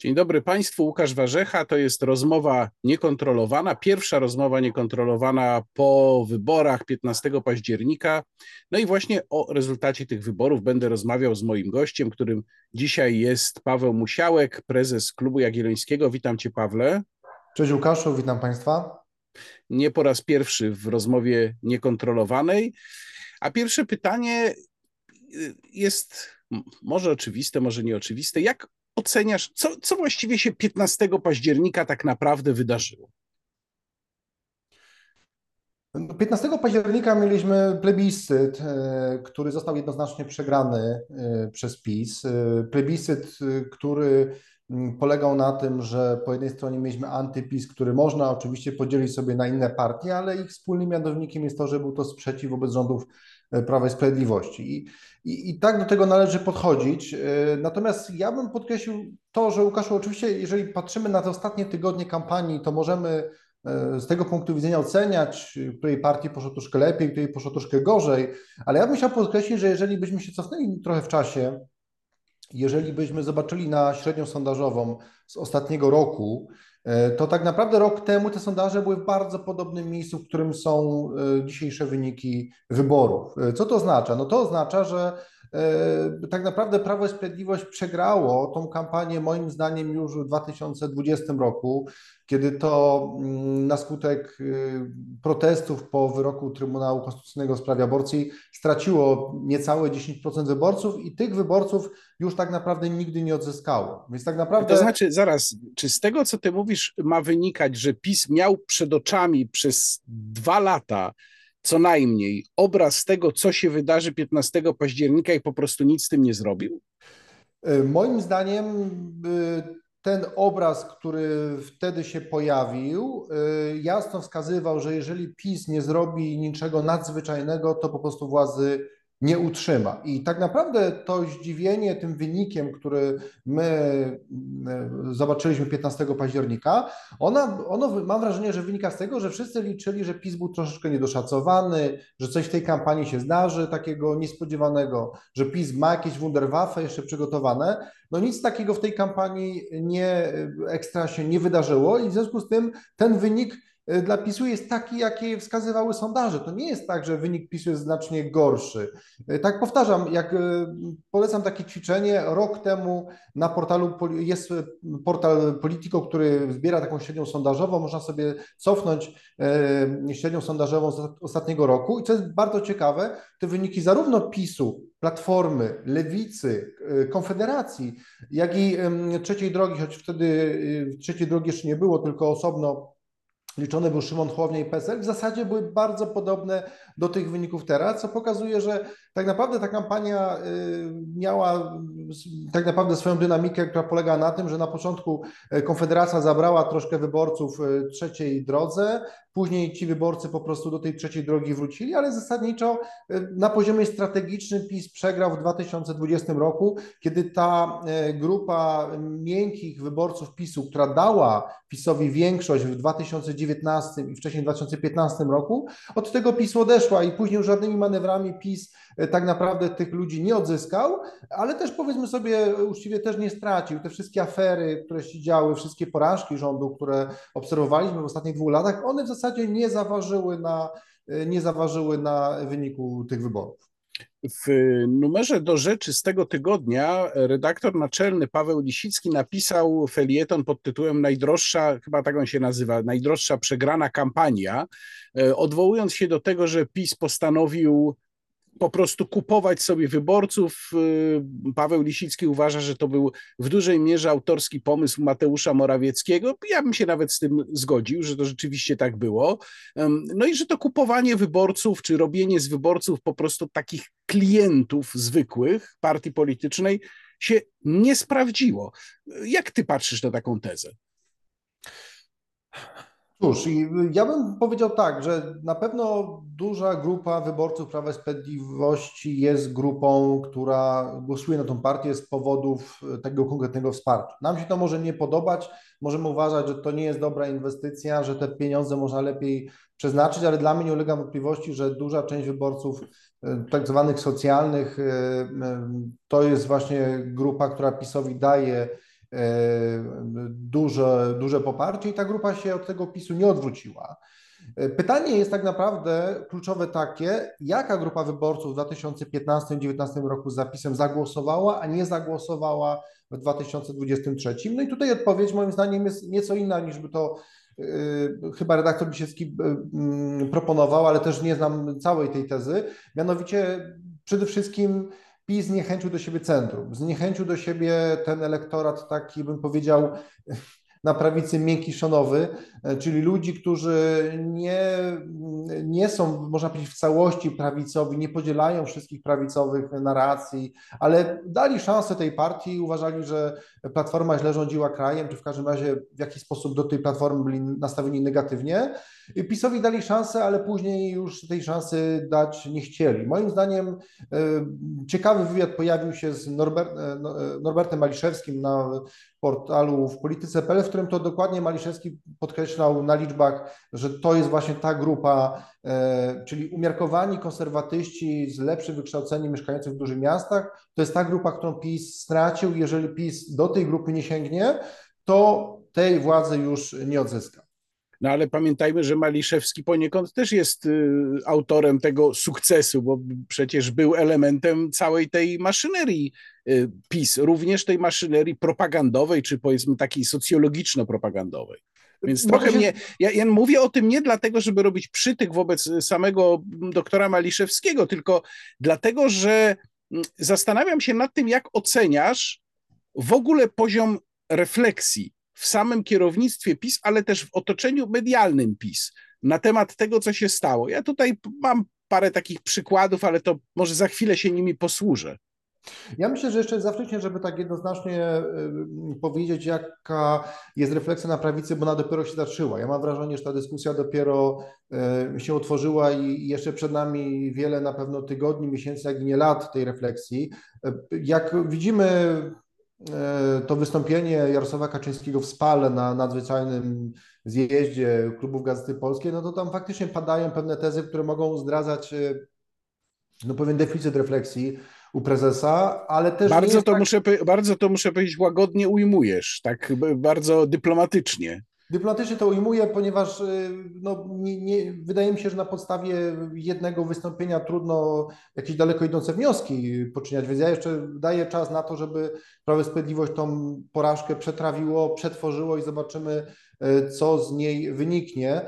Dzień dobry Państwu, Łukasz Warzecha. To jest rozmowa niekontrolowana, pierwsza rozmowa niekontrolowana po wyborach 15 października. No i właśnie o rezultacie tych wyborów będę rozmawiał z moim gościem, którym dzisiaj jest Paweł Musiałek, prezes Klubu Jagiellońskiego. Witam Cię, Pawle. Cześć Łukaszu, witam Państwa. Nie po raz pierwszy w rozmowie niekontrolowanej. A pierwsze pytanie jest może oczywiste, może nieoczywiste. Jak oceniasz, co, co właściwie się 15 października tak naprawdę wydarzyło? 15 no, października mieliśmy plebiscyt, e, który został jednoznacznie przegrany e, przez PiS. E, plebiscyt, który polegał na tym, że po jednej stronie mieliśmy antypis, który można oczywiście podzielić sobie na inne partie, ale ich wspólnym mianownikiem jest to, że był to sprzeciw wobec rządów Prawa i Sprawiedliwości. I, i, I, tak do tego należy podchodzić. Natomiast ja bym podkreślił to, że Łukaszu, oczywiście, jeżeli patrzymy na te ostatnie tygodnie kampanii, to możemy z tego punktu widzenia oceniać, której partii poszło troszkę lepiej, której poszło troszkę gorzej, ale ja bym chciał podkreślić, że jeżeli byśmy się cofnęli trochę w czasie, jeżeli byśmy zobaczyli na średnią sondażową z ostatniego roku, e, to tak naprawdę rok temu te sondaże były w bardzo podobnym miejscu, w którym są e, dzisiejsze wyniki wyborów. E, co to oznacza? No to oznacza, że tak naprawdę Prawo i Sprawiedliwość przegrało tą kampanię moim zdaniem już w 2020 roku kiedy to mm, na skutek y, protestów po wyroku Trybunału Konstytucyjnego w sprawie aborcji straciło niecałe 10% wyborców i tych wyborców już tak naprawdę nigdy nie odzyskało. Więc tak naprawdę. To znaczy, zaraz, czy z tego, co ty mówisz, ma wynikać, że PiS miał przed oczami przez dwa lata co najmniej obraz tego, co się wydarzy 15 października i po prostu nic z tym nie zrobił? Y, moim zdaniem y, ten obraz, który wtedy się pojawił, y, jasno wskazywał, że jeżeli PiS nie zrobi niczego nadzwyczajnego, to po prostu władzy nie utrzyma. I tak naprawdę to zdziwienie tym wynikiem, który my e, zobaczyliśmy 15 października, ona, ono mam wrażenie, że wynika z tego, że wszyscy liczyli, że PiS był troszeczkę niedoszacowany, że coś w tej kampanii się zdarzy takiego niespodziewanego, że PiS ma jakieś wunderwaffe jeszcze przygotowane. No nic takiego w tej kampanii nie ekstra się nie wydarzyło i w związku z tym ten wynik E, dla PiSu jest taki, jakie wskazywały sondaże. To nie jest tak, że wynik PiSu jest znacznie gorszy. E, tak powtarzam, jak e, polecam takie ćwiczenie, rok temu na portalu jest portal Politico, który zbiera taką średnią sondażową, można sobie cofnąć średnią sondażową z ostatniego roku i co jest bardzo ciekawe, te wyniki zarówno PiSu, Platformy, Lewicy, Konfederacji, jak i Trzeciej Drogi, choć wtedy Trzeciej Drogi jeszcze nie było, tylko osobno liczony był Szymon Hołownia i PSL, w zasadzie były bardzo podobne do tych wyników teraz, co pokazuje, że tak naprawdę ta kampania y, miała tak naprawdę swoją dynamikę, która polega na tym, że na początku y, Konfederacja zabrała troszkę wyborców y, trzeciej drodze, później ci wyborcy po prostu do tej trzeciej drogi wrócili, ale zasadniczo na poziomie strategicznym PiS przegrał w 2020 roku, kiedy ta grupa miękkich wyborców PiSu, która dała PiSowi większość w 2019 i wcześniej w 2015 roku, od tego PiS odeszła i później już żadnymi manewrami PiS tak naprawdę tych ludzi nie odzyskał, ale też powiedzmy sobie uczciwie też nie stracił. Te wszystkie afery, które się działy, wszystkie porażki rządu, które obserwowaliśmy w ostatnich dwóch latach, one w zasadzie nie zaważyły na, nie zaważyły na wyniku tych wyborów. W numerze do rzeczy z tego tygodnia redaktor naczelny Paweł Lisicki napisał felieton pod tytułem Najdroższa, chyba tak on się nazywa, Najdroższa przegrana kampania, e, odwołując się do tego, że PiS postanowił po prostu kupować sobie wyborców. Y, Paweł Lisicki uważa, że to był w dużej mierze autorski pomysł Mateusza Morawieckiego. Ja bym się nawet z tym zgodził, że to rzeczywiście tak było. No i że to kupowanie wyborców, czy robienie z wyborców po prostu takich klientów zwykłych partii politycznej się nie sprawdziło. Jak ty patrzysz na taką tezę? Cóż, ja bym powiedział tak, że na pewno duża grupa wyborców Prawa i Sprawiedliwości jest grupą, która głosuje na tą partię z powodów tego konkretnego wsparcia. Nam się to może nie podobać, możemy uważać, że to nie jest dobra inwestycja, że te pieniądze można lepiej przeznaczyć, ale dla mnie nie ulega wątpliwości, że duża część wyborców e, tak zwanych socjalnych e, to jest właśnie grupa, która PiSowi daje duże, duże poparcie i ta grupa się od tego PiSu nie odwróciła. Pytanie jest tak naprawdę kluczowe takie, jaka grupa wyborców w 2015-2019 roku z zapisem zagłosowała, a nie zagłosowała w 2023. No i tutaj odpowiedź moim zdaniem jest nieco inna niż by to yy, chyba redaktor Bisiecki proponował, ale też nie znam całej tej tezy. Mianowicie przede wszystkim PiS zniechęcił do siebie centrum, zniechęcił do siebie ten elektorat taki, bym powiedział, na prawicy miękkiszonowy, e, czyli ludzi, którzy nie, nie są, można powiedzieć, w całości prawicowi, nie podzielają wszystkich prawicowych narracji, ale dali szansę tej partii i uważali, że Platforma źle rządziła krajem, czy w każdym razie w jakiś sposób do tej Platformy byli nastawieni negatywnie. PiSowi dali szansę, ale później już tej szansy dać nie chcieli. Moim zdaniem e, ciekawy wywiad pojawił się z e, no, Norbertem Maliszewskim na portalu w polityce.pl, w którym to dokładnie Maliszewski podkreślał na liczbach, że to jest właśnie ta grupa, e, czyli umiarkowani konserwatyści z lepszym wykształceniem mieszkających w dużych miastach, to jest ta grupa, którą PiS stracił. Jeżeli PiS do tej grupy nie sięgnie, to tej władzy już nie odzyska. No ale pamiętajmy, że Maliszewski poniekąd też jest y, autorem tego sukcesu, bo przecież był elementem całej tej maszynerii y, PiS, również tej maszynerii propagandowej, czy powiedzmy takiej socjologiczno-propagandowej. Więc trochę się... mnie. Ja, ja, mówię o tym nie dlatego, żeby robić przytyk wobec samego doktora Maliszewskiego, tylko dlatego, że mm, zastanawiam się nad tym, jak oceniasz w ogóle poziom refleksji w samym kierownictwie PiS, ale też w otoczeniu medialnym PiS na temat tego, co się stało. Ja tutaj mam parę takich przykładów, ale to może za chwilę się nimi posłużę. Ja myślę, że jeszcze za wcześnie, żeby tak jednoznacznie powiedzieć, jaka jest refleksja na prawicy, bo ona dopiero się zaczęła. Ja mam wrażenie, że ta dyskusja dopiero się otworzyła i jeszcze przed nami wiele na pewno tygodni, miesięcy, jak i nie lat tej refleksji. Jak widzimy to wystąpienie Jarosława Kaczyńskiego w Spale na nadzwyczajnym zjeździe klubów Gazety Polskiej, no to tam faktycznie padają pewne tezy, które mogą zdradzać e, no pewien deficyt refleksji u prezesa, ale też bardzo to tak... muszę bardzo to muszę powiedzieć łagodnie ujmujesz, tak bardzo dyplomatycznie. Dyplomatycznie to ujmuję, ponieważ y, no, nie, nie, wydaje mi się, że na podstawie jednego wystąpienia trudno jakieś daleko idące wnioski poczyniać, więc ja jeszcze daję czas na to, żeby Prawo i Sprawiedliwość tą porażkę przetrawiło, przetworzyło i zobaczymy, co z niej wyniknie.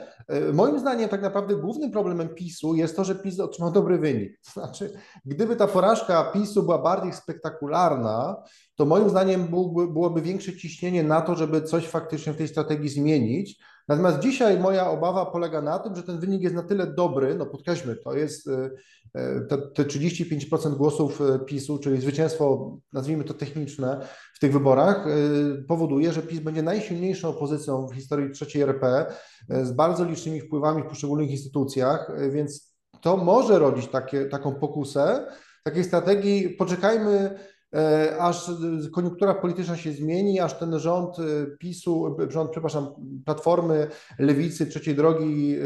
Y, moim zdaniem tak naprawdę głównym problemem PiSu jest to, że PiS otrzymał dobry wynik. To znaczy, gdyby ta porażka PiSu była bardziej spektakularna, to moim zdaniem byłby, byłoby większe ciśnienie na to, żeby coś faktycznie w tej strategii zmienić. Natomiast dzisiaj moja obawa polega na tym, że ten wynik jest na tyle dobry, no podkreślmy, to jest y, y, te, te 35% głosów y, PiSu, czyli zwycięstwo, nazwijmy to techniczne w tych wyborach, powoduje, że PiS będzie najsilniejszą opozycją w historii trzeciej RP z bardzo licznymi wpływami w poszczególnych instytucjach, więc to może rodzić takie, taką pokusę takiej strategii. Poczekajmy E, aż koniunktura polityczna się zmieni, aż ten rząd e, PiSu, e, rząd, przepraszam, Platformy, Lewicy, Trzeciej Drogi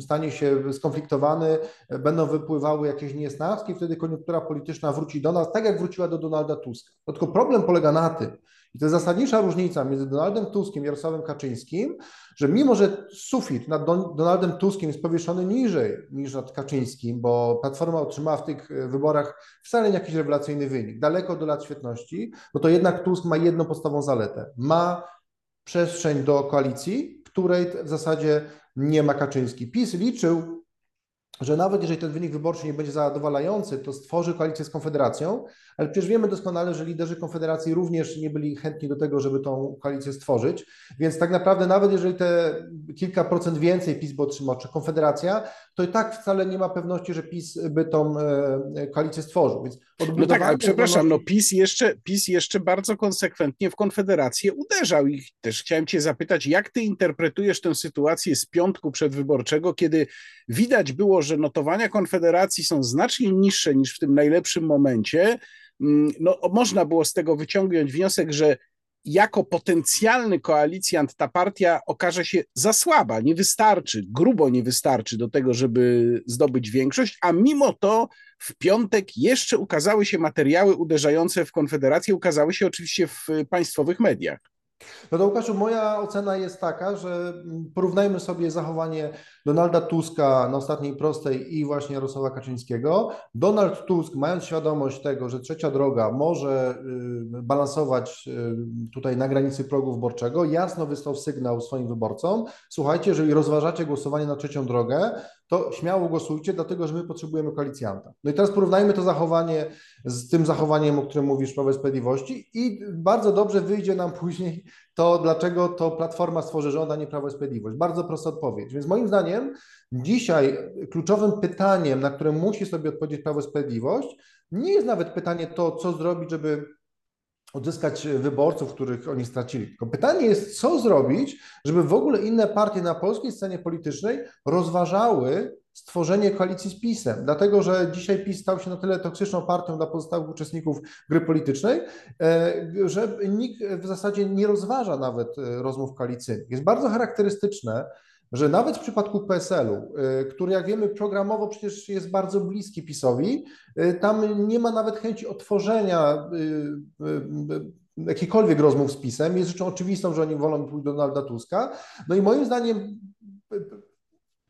stanie się skonfliktowany, będą wypływały jakieś niesnawki, wtedy koniunktura polityczna wróci do nas, tak jak wróciła do Donalda Tuska. No tylko problem polega na tym, i to jest zasadnicza różnica między Donaldem Tuskiem i Jarosławem Kaczyńskim, że mimo, że sufit nad Donaldem Tuskiem jest powieszony niżej niż nad Kaczyńskim, bo Platforma otrzymała w tych e, wyborach wcale nie jakiś rewelacyjny wynik, daleko do lat świetności, no to jednak Tusk ma jedną podstawową zaletę. Ma przestrzeń do koalicji, której w zasadzie nie ma Kaczyński. PiS liczył że nawet jeżeli ten wynik wyborczy nie będzie zadowalający, to stworzy koalicję z Konfederacją, ale przecież wiemy doskonale, że liderzy Konfederacji również nie byli chętni do tego, żeby tą koalicję stworzyć, więc tak naprawdę nawet jeżeli te kilka procent więcej PiS by otrzymał, czy Konfederacja, to i tak wcale nie ma pewności, że PiS by tą e, koalicję stworzył. Więc no tak, ale przepraszam, no PiS jeszcze, PiS jeszcze bardzo konsekwentnie w Konfederację uderzał i też chciałem cię zapytać, jak ty interpretujesz tę sytuację z piątku przedwyborczego, kiedy widać było, że notowania Konfederacji są znacznie niższe niż w tym najlepszym momencie, mm, no można było z tego wyciągnąć wniosek, że jako potencjalny koalicjant ta partia okaże się za słaba, nie wystarczy, grubo nie wystarczy do tego, żeby zdobyć większość, a mimo to w piątek jeszcze ukazały się materiały uderzające w Konfederację, ukazały się oczywiście w państwowych mediach. No to Łukaszu, moja ocena jest taka, że porównajmy sobie zachowanie Donalda Tuska na ostatniej prostej i właśnie Jarosława Kaczyńskiego. Donald Tusk, mając świadomość tego, że trzecia droga może y, balansować y, tutaj na granicy progu wyborczego, jasno wysłał sygnał swoim wyborcom, słuchajcie, jeżeli rozważacie głosowanie na trzecią drogę, to śmiało głosujcie, dlatego że my potrzebujemy koalicjanta. No i teraz porównajmy to zachowanie z tym zachowaniem, o którym mówisz Prawo Sprawiedliwości i bardzo dobrze wyjdzie nam później to, dlaczego to Platforma stworzy rząd, a nie Prawo i Sprawiedliwość. Bardzo prosta odpowiedź. Więc moim zdaniem dzisiaj kluczowym pytaniem, na które musi sobie odpowiedzieć Prawo i Sprawiedliwość, nie jest nawet pytanie to, co zrobić, żeby odzyskać wyborców, których oni stracili. Tylko pytanie jest, co zrobić, żeby w ogóle inne partie na polskiej scenie politycznej rozważały stworzenie koalicji z PiSem, dlatego że dzisiaj PiS stał się na tyle toksyczną partią dla pozostałych uczestników gry politycznej, e, że nikt w zasadzie nie rozważa nawet e, rozmów koalicyjnych. Jest bardzo charakterystyczne, że nawet w przypadku PSL-u, e, który jak wiemy programowo przecież jest bardzo bliski PiSowi, tam nie ma nawet chęci otworzenia jakichkolwiek rozmów z PiSem. Jest rzeczą oczywistą, że oni wolą pójść do Donalda Tuska. No i moim zdaniem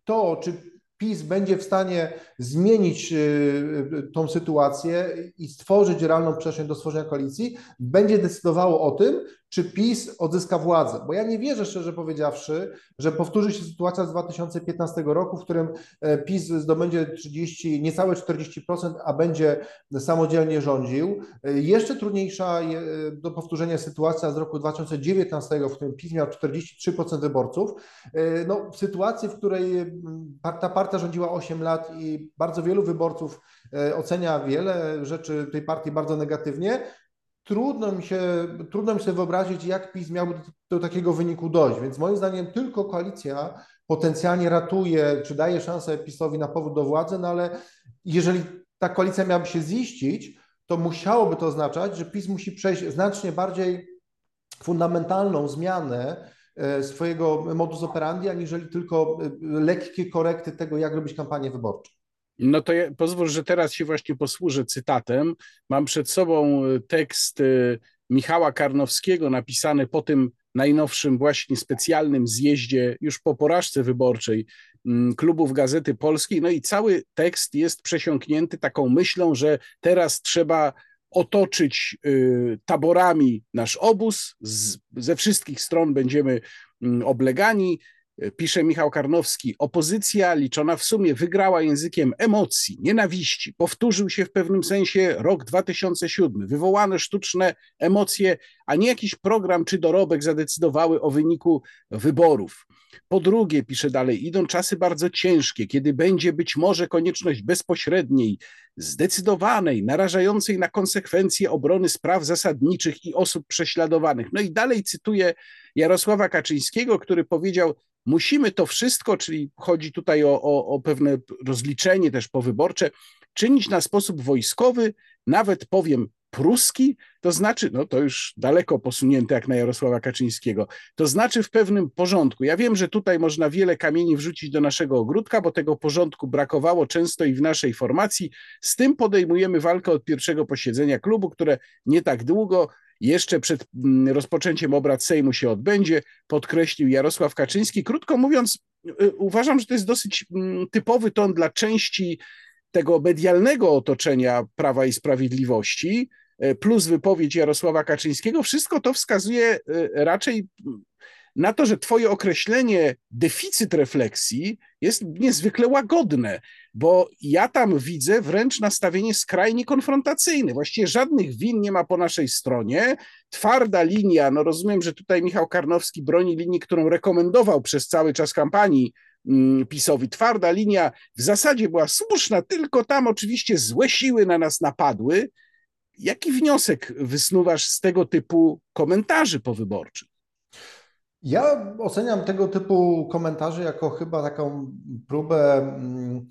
to, czy PiS będzie w stanie zmienić y, y, tą sytuację i stworzyć realną przestrzeń do stworzenia koalicji, będzie decydowało o tym, czy PiS odzyska władzę. Bo ja nie wierzę, szczerze powiedziawszy, że powtórzy się sytuacja z 2015 roku, w którym e, PiS zdobędzie 30, niecałe 40%, a będzie samodzielnie rządził. E, jeszcze trudniejsza e, do powtórzenia sytuacja z roku 2019, w którym PiS miał 43% wyborców. No, w sytuacji, w której ta partia rządziła 8 lat i bardzo wielu wyborców ocenia wiele rzeczy tej partii bardzo negatywnie, trudno mi się, trudno mi sobie wyobrazić, jak PiS miałby do, do, takiego wyniku dojść. Więc moim zdaniem tylko koalicja potencjalnie ratuje, czy daje szansę PiSowi na powód do władzy, no ale jeżeli ta koalicja miałaby się ziścić, to musiałoby to oznaczać, że PiS musi przejść znacznie bardziej fundamentalną zmianę e, swojego modus operandi, aniżeli tylko e, lekkie korekty tego, jak robić kampanię wyborczą. No to ja, pozwól, że teraz się właśnie posłużę cytatem. Mam przed sobą e, tekst e, Michała Karnowskiego napisany po tym najnowszym właśnie specjalnym zjeździe już po porażce wyborczej mm, klubów Gazety Polskiej. No i cały tekst jest przesiąknięty taką myślą, że teraz trzeba otoczyć e, taborami nasz obóz, ze wszystkich stron będziemy mm, oblegani, pisze Michał Karnowski, opozycja liczona w sumie wygrała językiem emocji, nienawiści. Powtórzył się w pewnym sensie rok 2007. Wywołane sztuczne emocje, a nie jakiś program czy dorobek zadecydowały o wyniku wyborów. Po drugie, pisze dalej, idą czasy bardzo ciężkie, kiedy będzie być może konieczność bezpośredniej, zdecydowanej, narażającej na konsekwencje obrony spraw zasadniczych i osób prześladowanych. No i dalej cytuję Jarosława Kaczyńskiego, który powiedział: Musimy to wszystko, czyli chodzi tutaj o, o, o pewne rozliczenie też powyborcze, czynić na sposób wojskowy, nawet powiem pruski, to znaczy, no to już daleko posunięte jak na Jarosława Kaczyńskiego, to znaczy w pewnym porządku. Ja wiem, że tutaj można wiele kamieni wrzucić do naszego ogródka, bo tego porządku brakowało często i w naszej formacji. Z tym podejmujemy walkę od pierwszego posiedzenia klubu, które nie tak długo jeszcze przed mm, rozpoczęciem obrad Sejmu się odbędzie, podkreślił Jarosław Kaczyński. Krótko mówiąc, y, uważam, że to jest dosyć mm, typowy ton dla części tego medialnego otoczenia Prawa i Sprawiedliwości, y, plus wypowiedź Jarosława Kaczyńskiego. Wszystko to wskazuje y, raczej na to, że Twoje określenie deficyt refleksji jest niezwykle łagodne, bo ja tam widzę wręcz nastawienie skrajnie konfrontacyjne. Właściwie żadnych win nie ma po naszej stronie. Twarda linia, no rozumiem, że tutaj Michał Karnowski broni linii, którą rekomendował przez cały czas kampanii mm, PiSowi. Twarda linia w zasadzie była słuszna, tylko tam oczywiście złe siły na nas napadły. Jaki wniosek wysnuwasz z tego typu komentarzy powyborczych? Ja oceniam tego typu komentarze jako chyba taką próbę mm,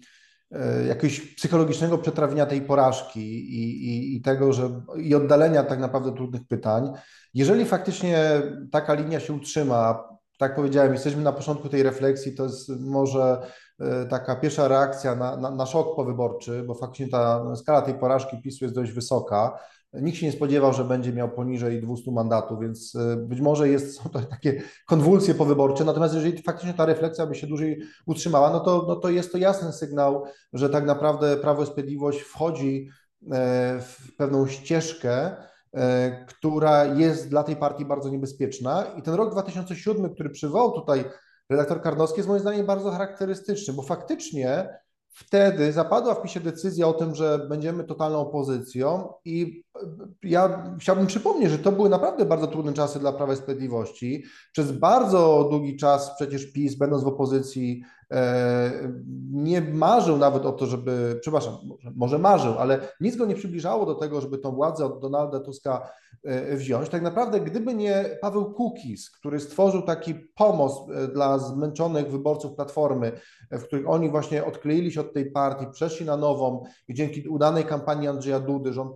jakiegoś psychologicznego przetrawienia tej porażki i, i, i tego, że i oddalenia tak naprawdę trudnych pytań. Jeżeli faktycznie taka linia się utrzyma, tak powiedziałem, jesteśmy na początku tej refleksji, to jest może e, taka pierwsza reakcja na, na, na szok powyborczy, bo faktycznie ta skala tej porażki PiSu jest dość wysoka. Nikt się nie spodziewał, że będzie miał poniżej 200 mandatów, więc e, być może jest, są to takie konwulsje powyborcze. Natomiast jeżeli faktycznie ta refleksja by się dłużej utrzymała, no to, no to jest to jasny sygnał, że tak naprawdę Prawo i Sprawiedliwość wchodzi e, w pewną ścieżkę, E, która jest dla tej partii bardzo niebezpieczna. I ten rok 2007, który przywołał tutaj redaktor Karnowski, jest moim zdaniem bardzo charakterystyczny, bo faktycznie wtedy zapadła w PiSie decyzja o tym, że będziemy totalną opozycją i ja chciałbym przypomnieć, że to były naprawdę bardzo trudne czasy dla Prawa i Sprawiedliwości. Przez bardzo długi czas przecież PiS, będąc w opozycji, E, nie marzył nawet o to, żeby, przepraszam, może marzył, ale nic go nie przybliżało do tego, żeby tą władzę od Donalda Tuska e, wziąć. Tak naprawdę, gdyby nie Paweł Kukis, który stworzył taki pomost e, dla zmęczonych wyborców Platformy, w których oni właśnie odkleili się od tej partii, przeszli na nową i dzięki udanej kampanii Andrzeja Dudy, on,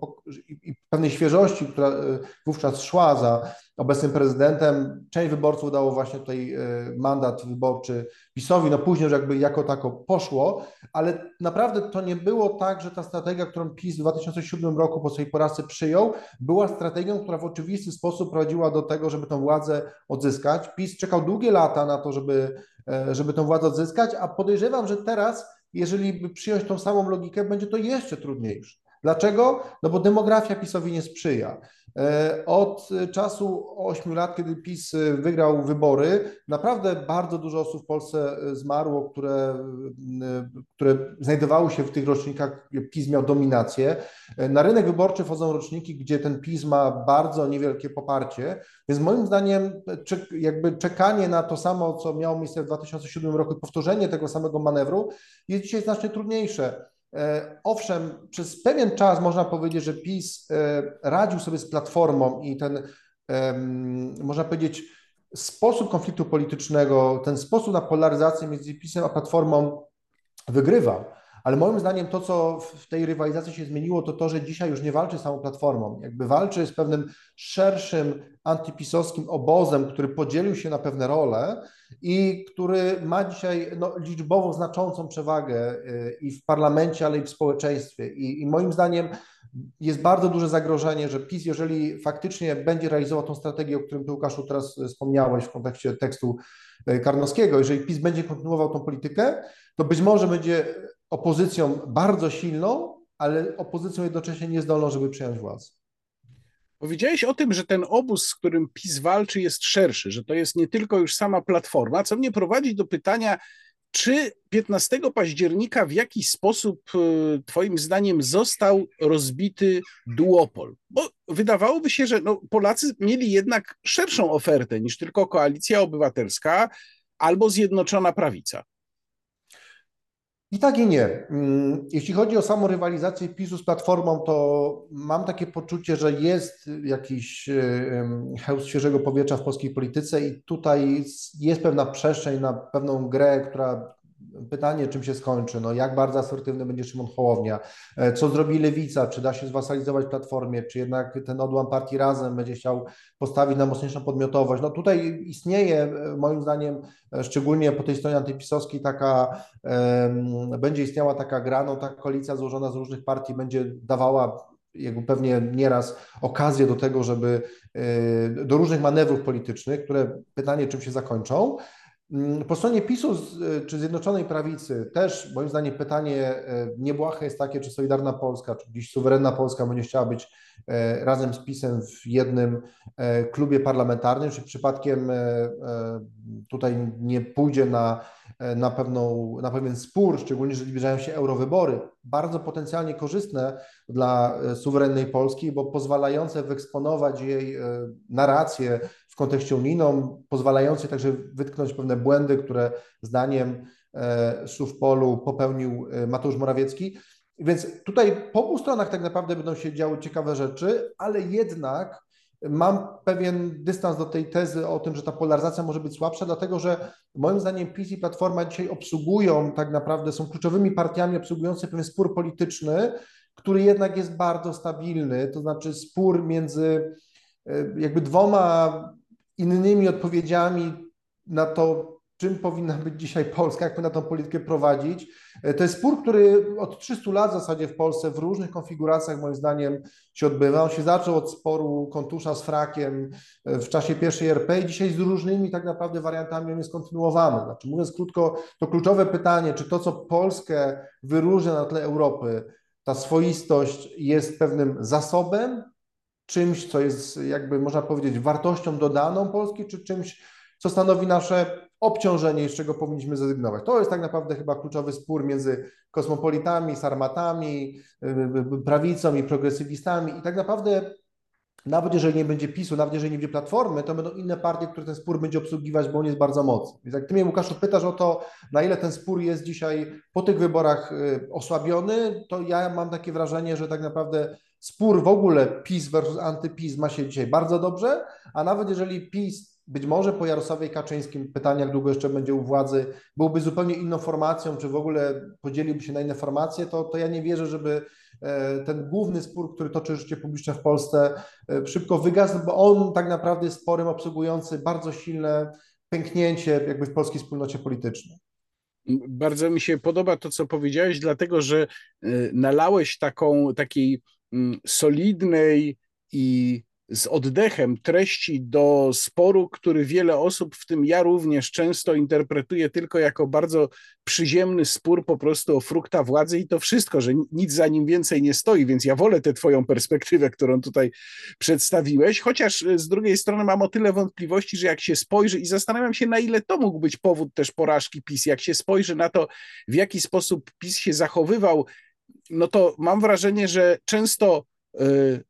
i pewnej świeżości, która wówczas szła za obecnym prezydentem. Część wyborców dało właśnie tutaj e, mandat wyborczy PiSowi, no później już jakby jako tako poszło, ale naprawdę to nie było tak, że ta strategia, którą PiS w 2007 roku po swojej porażce przyjął, była strategią, która w oczywisty sposób prowadziła do tego, żeby tą władzę odzyskać. PiS czekał długie lata na to, żeby, e, żeby tą władzę odzyskać, a podejrzewam, że teraz, jeżeli by przyjąć tą samą logikę, będzie to jeszcze trudniejsze. Dlaczego? No bo demografia PiSowi nie sprzyja. E, od czasu 8 lat, kiedy PiS wygrał wybory, naprawdę bardzo dużo osób w Polsce zmarło, które, które znajdowały się w tych rocznikach, PiS miał dominację. E, na rynek wyborczy wchodzą roczniki, gdzie ten PiS ma bardzo niewielkie poparcie, więc moim zdaniem jakby czekanie na to samo, co miało miejsce w 2007 roku powtórzenie tego samego manewru jest dzisiaj znacznie trudniejsze. E, owszem, przez pewien czas można powiedzieć, że PiS e, radził sobie z platformą i ten, można powiedzieć, sposób konfliktu politycznego, ten sposób na polaryzację między PiSem a platformą wygrywał. Ale moim zdaniem to, co w tej rywalizacji się zmieniło, to to, że dzisiaj już nie walczy samą Platformą. Jakby walczy z pewnym szerszym antypisowskim obozem, który podzielił się na pewne role i który ma dzisiaj no, liczbowo znaczącą przewagę y, i w parlamencie, ale i w społeczeństwie. I, I moim zdaniem jest bardzo duże zagrożenie, że PiS, jeżeli faktycznie będzie realizował tą strategię, o którym Ty, Łukaszu, teraz wspomniałeś w kontekście tekstu y, Karnowskiego, jeżeli PiS będzie kontynuował tą politykę, to być może będzie opozycją bardzo silną, ale opozycją jednocześnie niezdolną, żeby przejąć władzę. Powiedziałeś o tym, że ten obóz, z którym PiS walczy, jest szerszy, że to jest nie tylko już sama platforma, co mnie prowadzi do pytania, czy 15 października w jakiś sposób, y, Twoim zdaniem, został rozbity duopol? Bo wydawałoby się, że no, Polacy mieli jednak szerszą ofertę niż tylko koalicja obywatelska albo zjednoczona prawica. I tak i nie. Mm, jeśli chodzi o samą rywalizację PiSu z Platformą, to mam takie poczucie, że jest jakiś hełm świeżego powietrza w polskiej polityce i tutaj jest pewna przestrzeń na pewną grę, która Pytanie, czym się skończy, no jak bardzo asertywny będzie Szymon Hołownia, e, co zrobi Lewica, czy da się zwasalizować Platformie, czy jednak ten odłam partii Razem będzie chciał postawić na mocniejszą podmiotowość. No tutaj istnieje e, moim zdaniem, e, szczególnie po tej stronie antypisowskiej taka, będzie istniała taka gra, no ta koalicja złożona z różnych partii będzie dawała jakby pewnie nieraz okazję do tego, żeby do różnych manewrów politycznych, które pytanie, czym się zakończą. Mm, po stronie PiSu e, czy Zjednoczonej Prawicy też moim zdaniem pytanie e, niebłahe jest takie, czy Solidarna Polska, czy dziś suwerenna Polska będzie chciała być e, razem z PiSem w jednym klubie parlamentarnym, czy przypadkiem tutaj nie pójdzie na, na, pewną, na pewien spór, szczególnie, że zbliżają się eurowybory, bardzo potencjalnie korzystne dla suwerennej Polski, bo pozwalające wyeksponować jej narrację w kontekście unijnym, pozwalający także wytknąć pewne błędy, które zdaniem e, szuf polu popełnił e, Mateusz Morawiecki. Więc tutaj po obu stronach tak naprawdę będą się działy ciekawe rzeczy, ale jednak mam pewien dystans do tej tezy o tym, że ta polaryzacja może być słabsza, dlatego że moim zdaniem PiS i Platforma dzisiaj obsługują, tak naprawdę są kluczowymi partiami obsługującymi pewien spór polityczny, który jednak jest bardzo stabilny, to znaczy spór między e, jakby dwoma innymi odpowiedziami na to, czym powinna być dzisiaj Polska, jak powinna tę politykę prowadzić. E, to jest spór, który od 300 lat w zasadzie w Polsce w różnych konfiguracjach moim zdaniem się odbywa. On się zaczął od sporu Kontusza z Frakiem e, w czasie pierwszej RP i dzisiaj z różnymi tak naprawdę wariantami on jest kontynuowany. Znaczy mówiąc krótko, to kluczowe pytanie, czy to, co Polskę wyróżnia na tle Europy, ta swoistość jest pewnym zasobem, czymś, co jest jakby można powiedzieć wartością dodaną Polski, czy czymś, co stanowi nasze obciążenie, z czego powinniśmy zrezygnować. To jest tak naprawdę chyba kluczowy spór między kosmopolitami, sarmatami, y, y, y, prawicą i progresywistami i tak naprawdę nawet jeżeli nie będzie PiSu, nawet jeżeli nie będzie Platformy, to będą inne partie, które ten spór będzie obsługiwać, bo on jest bardzo mocny. Więc jak Ty mnie, Łukaszu, pytasz o to, na ile ten spór jest dzisiaj po tych wyborach osłabiony, to ja mam takie wrażenie, że tak naprawdę spór w ogóle PiS versus antyPiS ma się dzisiaj bardzo dobrze, a nawet jeżeli PiS być może po Jarosławie Kaczyńskim, pytanie jak długo jeszcze będzie u władzy, byłby zupełnie inną formacją, czy w ogóle podzieliłby się na inne formacje, to, to ja nie wierzę, żeby e, ten główny spór, który toczy życie publiczne w Polsce, e, szybko wygasł, bo on tak naprawdę jest sporem obsługujący bardzo silne pęknięcie jakby w polskiej wspólnocie politycznej. Bardzo mi się podoba to, co powiedziałeś, dlatego że e, nalałeś taką, takiej solidnej i z oddechem treści do sporu, który wiele osób, w tym ja również, często interpretuje tylko jako bardzo przyziemny spór po prostu o frukta władzy i to wszystko, że nic za nim więcej nie stoi, więc ja wolę tę twoją perspektywę, którą tutaj przedstawiłeś, chociaż e, z drugiej strony mam o tyle wątpliwości, że jak się spojrzy i zastanawiam się, na ile to mógł być powód też porażki PiS, jak się spojrzy na to, w jaki sposób PiS się zachowywał, no to mam wrażenie, że często yy,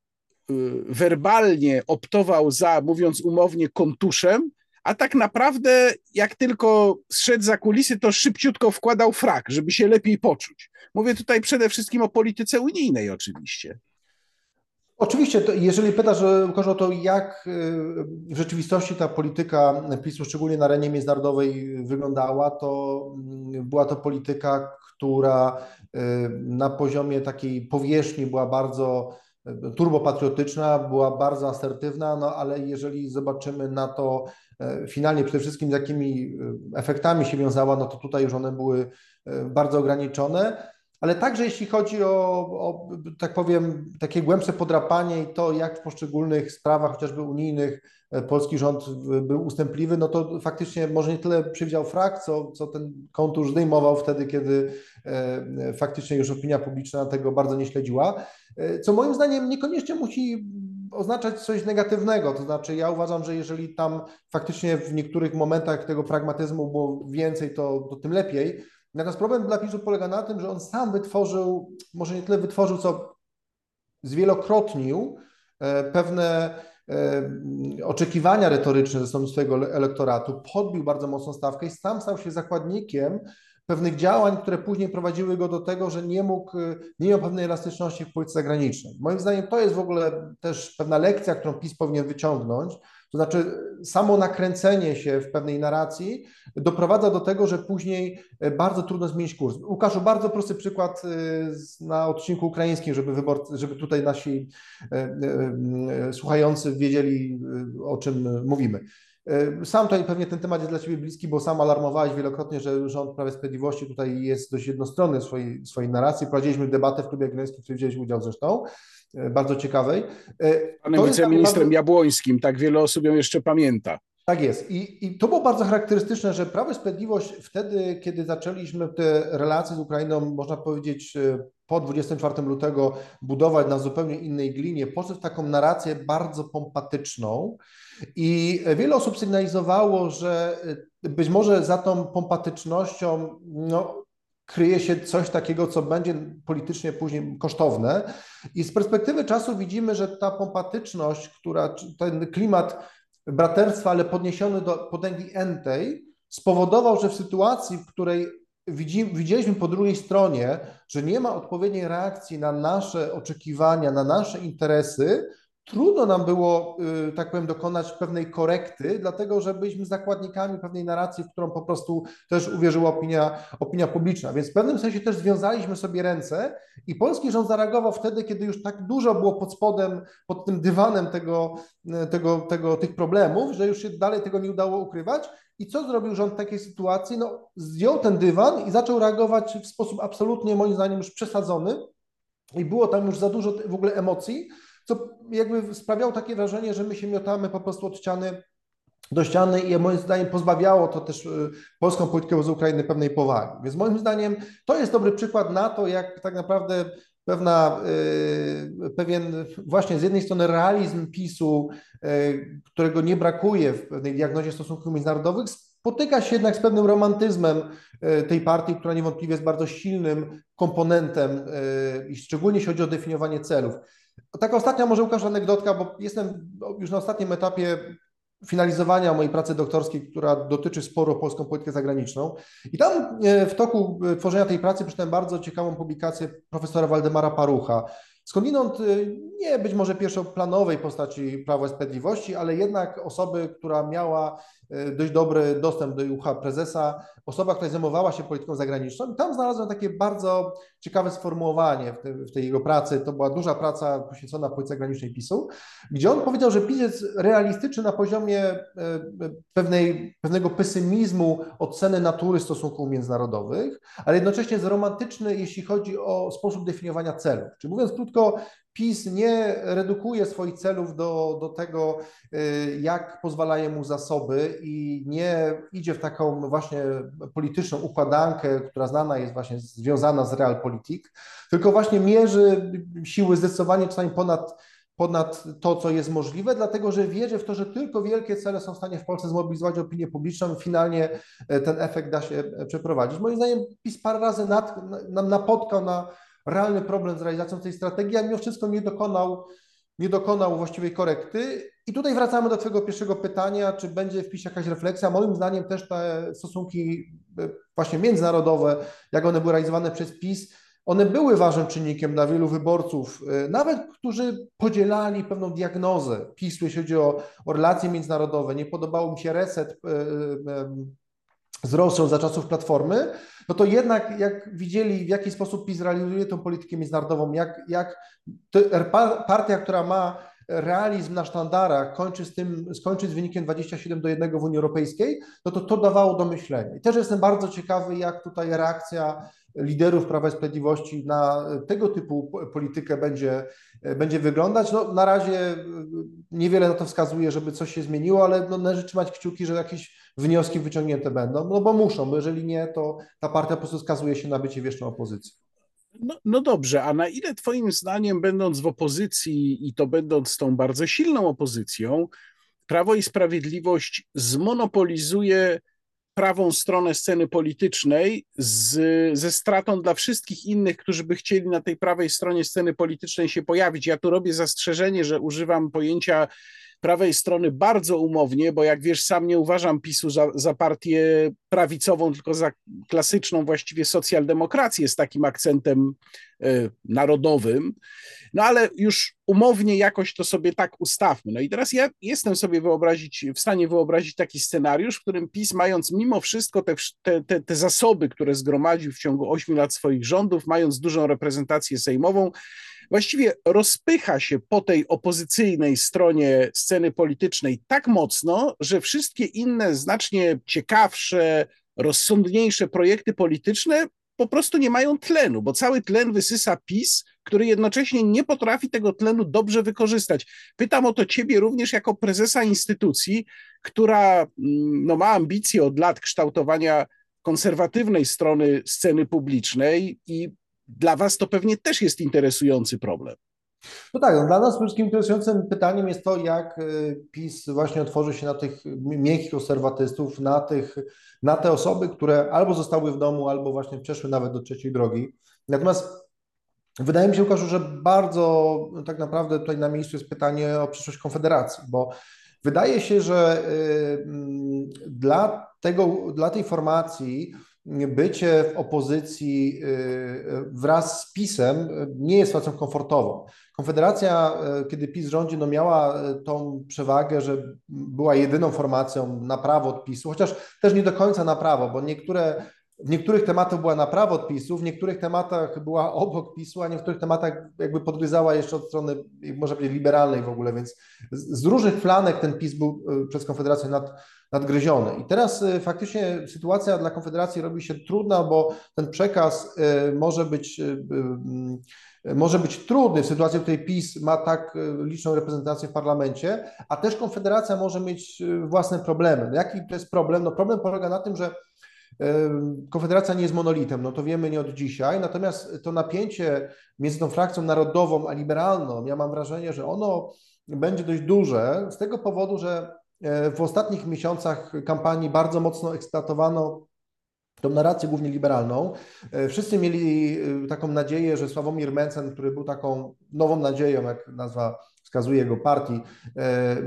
Y, werbalnie optował za, mówiąc umownie, kontuszem, a tak naprawdę jak tylko zszedł za kulisy, to szybciutko wkładał frak, żeby się lepiej poczuć. Mówię tutaj przede wszystkim o polityce unijnej oczywiście. Oczywiście, jeżeli pytasz Łukasz, o to, jak y, w rzeczywistości ta polityka PiSu, szczególnie na arenie międzynarodowej wyglądała, to mm, była to polityka, która y, na poziomie takiej powierzchni była bardzo turbopatriotyczna, była bardzo asertywna, no ale jeżeli zobaczymy na to e, finalnie przede wszystkim z jakimi efektami się wiązała, no to tutaj już one były bardzo ograniczone. Ale także jeśli chodzi o, o, tak powiem, takie głębsze podrapanie i to, jak w poszczególnych sprawach, chociażby unijnych, polski rząd był ustępliwy, no to faktycznie może nie tyle przywdział frak, co, co ten kontur zdejmował wtedy, kiedy faktycznie już opinia publiczna tego bardzo nie śledziła. E, co moim zdaniem niekoniecznie musi oznaczać coś negatywnego. To znaczy, ja uważam, że jeżeli tam faktycznie w niektórych momentach tego pragmatyzmu było więcej, to, to tym lepiej. Natomiast problem dla PiSu polega na tym, że on sam wytworzył, może nie tyle wytworzył, co zwielokrotnił e, pewne e, oczekiwania retoryczne ze strony swojego elektoratu, podbił bardzo mocną stawkę i sam stał się zakładnikiem pewnych działań, które później prowadziły go do tego, że nie mógł, nie miał pewnej elastyczności w polityce zagranicznej. Moim zdaniem to jest w ogóle też pewna lekcja, którą PiS powinien wyciągnąć, to znaczy samo nakręcenie się w pewnej narracji doprowadza do tego, że później bardzo trudno zmienić kurs. Łukaszu, bardzo prosty przykład y, na odcinku ukraińskim, żeby, wyborcy, żeby tutaj nasi y, słuchający wiedzieli, o czym mówimy. Sam tutaj pewnie ten temat jest dla Ciebie bliski, bo sam alarmowałeś wielokrotnie, że rząd Prawa Sprawiedliwości tutaj jest dość jednostronny w swojej, swojej narracji. Prowadziliśmy debatę w klubie Jagiellońskim, w której wzięliśmy udział zresztą, e, bardzo ciekawej. E, Panem wiceministrem bardzo... Jabłońskim, tak wiele osób ją jeszcze pamięta. Tak jest. I, I to było bardzo charakterystyczne, że Prawo i Sprawiedliwość wtedy, kiedy zaczęliśmy te relacje z Ukrainą, można powiedzieć, po 24 lutego budować na zupełnie innej glinie, poszedł w taką narrację bardzo pompatyczną i wiele osób sygnalizowało, że być może za tą pompatycznością no, kryje się coś takiego, co będzie politycznie później kosztowne. I z perspektywy czasu widzimy, że ta pompatyczność, która, ten klimat braterstwa, ale podniesiony do potęgi entej, spowodował, że w sytuacji, w której widzieliśmy po drugiej stronie, że nie ma odpowiedniej reakcji na nasze oczekiwania, na nasze interesy, trudno nam było, y, tak powiem, dokonać pewnej korekty, dlatego że byliśmy zakładnikami pewnej narracji, w którą po prostu też uwierzyła opinia, opinia publiczna. Więc w pewnym sensie też związaliśmy sobie ręce i polski rząd zareagował wtedy, kiedy już tak dużo było pod spodem, pod tym dywanem tego, y, tego, tego, tych problemów, że już się dalej tego nie udało ukrywać. I co zrobił rząd w takiej sytuacji? No, zdjął ten dywan i zaczął reagować w sposób absolutnie, moim zdaniem, już przesadzony. I było tam już za dużo w ogóle emocji, co jakby sprawiało takie wrażenie, że my się miotamy po prostu od ściany do ściany i moim zdaniem pozbawiało to też y, polską politykę z Ukrainy pewnej powagi. Więc moim zdaniem to jest dobry przykład na to, jak tak naprawdę pewna, y, pewien właśnie z jednej strony realizm PiSu, y, którego nie brakuje w pewnej diagnozie stosunków międzynarodowych, spotyka się jednak z pewnym romantyzmem tej partii, która niewątpliwie jest bardzo silnym komponentem szczególnie jeśli chodzi o definiowanie celów. Taka ostatnia może Łukasz anegdotka, bo jestem już na ostatnim etapie finalizowania mojej pracy doktorskiej, która dotyczy sporo polską politykę zagraniczną. I tam e, w toku e, tworzenia tej pracy przeczytałem bardzo ciekawą publikację profesora Waldemara Parucha. Skądinąd e, nie być może pierwszoplanowej postaci Prawa i Sprawiedliwości, ale jednak osoby, która miała dość dobry dostęp do ucha prezesa, osoba, która zajmowała się polityką zagraniczną. I tam znalazłem takie bardzo ciekawe sformułowanie w, te, w tej jego pracy. To była duża praca poświęcona polityce zagranicznej PiSu, gdzie on powiedział, że PiS jest realistyczny na poziomie e, pewnej, pewnego pesymizmu oceny natury stosunków międzynarodowych, ale jednocześnie jest romantyczny, jeśli chodzi o sposób definiowania celów. Czyli mówiąc krótko, PiS nie redukuje swoich celów do, do tego, y, jak pozwalają mu zasoby i nie idzie w taką właśnie polityczną układankę, która znana jest właśnie związana z realpolitik, tylko właśnie mierzy siły zdecydowanie czasami ponad, ponad to, co jest możliwe, dlatego że wierzy w to, że tylko wielkie cele są w stanie w Polsce zmobilizować opinię publiczną i finalnie e, ten efekt da się e, przeprowadzić. Moim zdaniem PiS parę razy nad, napotkał na realny problem z realizacją tej strategii, a mimo wszystko nie dokonał, nie dokonał właściwej korekty. I tutaj wracamy do Twojego pierwszego pytania, czy będzie w PiS jakaś refleksja. Moim zdaniem też te stosunki e, właśnie międzynarodowe, jak one były realizowane przez PiS, one były ważnym czynnikiem dla wielu wyborców, e, nawet którzy podzielali pewną diagnozę PiSu, jeśli chodzi o, o relacje międzynarodowe. Nie podobał mi się reset e, z Rosją za czasów Platformy, no to jednak jak widzieli, w jaki sposób PiS realizuje tą politykę międzynarodową, jak, jak partia, która ma realizm na sztandarach kończy z tym, skończy z wynikiem 27 do 1 w Unii Europejskiej, no to to dawało do myślenia. I też jestem bardzo ciekawy, jak tutaj reakcja liderów Prawa i Sprawiedliwości na tego typu politykę będzie, będzie wyglądać. No, na razie niewiele na to wskazuje, żeby coś się zmieniło, ale no, należy trzymać kciuki, że jakieś wnioski wyciągnięte będą, no bo muszą, bo jeżeli nie, to ta partia po prostu skazuje się na bycie wieczną opozycją. No, no, dobrze, a na ile Twoim zdaniem, będąc w opozycji i to będąc tą bardzo silną opozycją, Prawo i Sprawiedliwość zmonopolizuje prawą stronę sceny politycznej z, ze stratą dla wszystkich innych, którzy by chcieli na tej prawej stronie sceny politycznej się pojawić. Ja tu robię zastrzeżenie, że używam pojęcia prawej strony bardzo umownie, bo jak wiesz, sam nie uważam PiSu za, za partię prawicową, tylko za klasyczną właściwie socjaldemokrację z takim akcentem y, narodowym. No ale już umownie jakoś to sobie tak ustawmy. No i teraz ja jestem sobie wyobrazić, w stanie wyobrazić taki scenariusz, w którym PiS, mając mimo wszystko te, te, te zasoby, które zgromadził w ciągu ośmiu lat swoich rządów, mając dużą reprezentację sejmową, właściwie rozpycha się po tej opozycyjnej stronie sceny politycznej tak mocno, że wszystkie inne, znacznie ciekawsze, rozsądniejsze projekty polityczne po prostu nie mają tlenu, bo cały tlen wysysa PiS, który jednocześnie nie potrafi tego tlenu dobrze wykorzystać. Pytam o to ciebie również jako prezesa instytucji, która mm, no, ma ambicje od lat kształtowania konserwatywnej strony sceny publicznej i dla Was to pewnie też jest interesujący problem. No tak, no dla nas wszystkim interesującym pytaniem jest to, jak y, PiS właśnie otworzy się na tych miękkich konserwatystów, na, tych, na te osoby, które albo zostały w domu, albo właśnie przeszły nawet do trzeciej drogi. Natomiast wydaje mi się, Łukaszu, że bardzo tak naprawdę tutaj na miejscu jest pytanie o przyszłość Konfederacji, bo wydaje się, że y, mm, dla, tego, dla tej formacji bycie w opozycji y, wraz z PiSem nie jest sytuacją komfortową. Konfederacja, kiedy PiS rządzi, no miała tą przewagę, że była jedyną formacją na prawo od PiSu, chociaż też nie do końca na prawo, bo niektóre w niektórych tematach była na prawo od PiSu, w niektórych tematach była obok PiSu, a w niektórych tematach jakby podgryzała jeszcze od strony, można powiedzieć, liberalnej w ogóle, więc z, różnych flanek ten PiS był e, przez Konfederację nad, nadgryziony. I teraz e, faktycznie sytuacja dla Konfederacji robi się trudna, bo ten przekaz e, może być może być trudny w sytuacji, w której PiS ma tak liczną reprezentację w parlamencie, a też Konfederacja może mieć własne problemy. No jaki to jest problem? No problem polega na tym, że Konfederacja nie jest monolitem, no to wiemy nie od dzisiaj, natomiast to napięcie między tą frakcją narodową a liberalną, ja mam wrażenie, że ono będzie dość duże z tego powodu, że e, w ostatnich miesiącach kampanii bardzo mocno eksploatowano tą narrację głównie liberalną. E, wszyscy mieli e, taką nadzieję, że Sławomir Mencen, który był taką nową nadzieją, jak nazwa wskazuje jego partii, e,